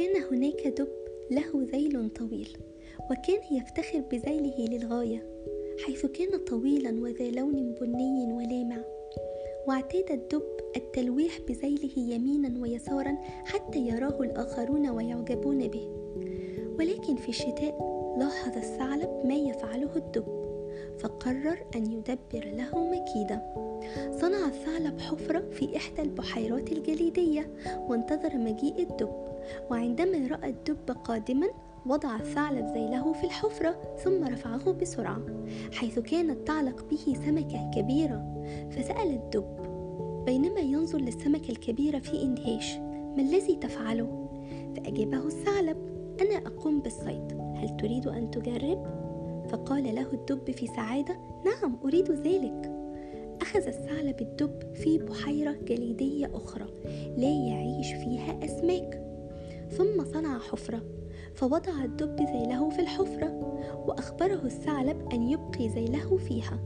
هناك دب له ذيل طويل وكان يفتخر بذيله للغاية حيث كان طويلا وذا لون بني ولامع. واعتاد الدب التلويح بذيله يمينا ويسارا حتى يراه الآخرون ويعجبون به. ولكن في الشتاء لاحظ الثعلب ما يفعله الدب فقرر أن يدبر له مكيدة صنع الثعلب حفرة في إحدى البحيرات الجليدية وانتظر مجيء الدب. وعندما رأى الدب قادما وضع الثعلب ذيله في الحفرة ثم رفعه بسرعة حيث كانت تعلق به سمكة كبيرة فسأل الدب بينما ينظر للسمكة الكبيرة في اندهاش ما الذي تفعله؟ فأجابه الثعلب أنا أقوم بالصيد هل تريد أن تجرب؟ فقال له الدب في سعادة نعم أريد ذلك أخذ الثعلب الدب في بحيرة جليدية أخرى لا يعيش فيها أسماك ثم صنع حفرة فوضع الدب ذيله في الحفرة وأخبره الثعلب أن يبقي ذيله فيها.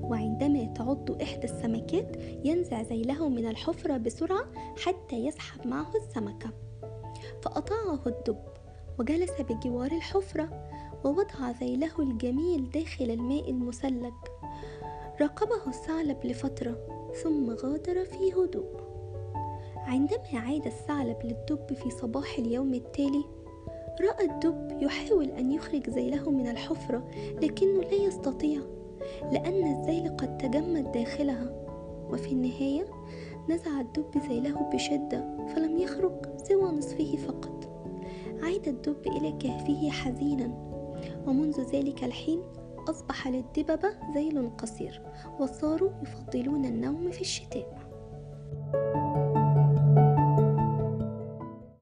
وعندما تعض إحدى السمكات ينزع ذيله من الحفرة بسرعة حتى يسحب معه السمكة. فأطاعه الدب وجلس بجوار الحفرة ووضع ذيله الجميل داخل الماء المثلج. راقبه الثعلب لفترة ثم غادر في هدوء عندما عاد الثعلب للدب في صباح اليوم التالي رأى الدب يحاول أن يخرج ذيله من الحفرة لكنه لا يستطيع لأن الذيل قد تجمد داخلها. وفي النهاية نزع الدب ذيله بشدة فلم يخرج سوى نصفه فقط. عاد الدب إلى كهفه حزينا ومنذ ذلك الحين أصبح للدببة ذيل قصير وصاروا يفضلون النوم في الشتاء.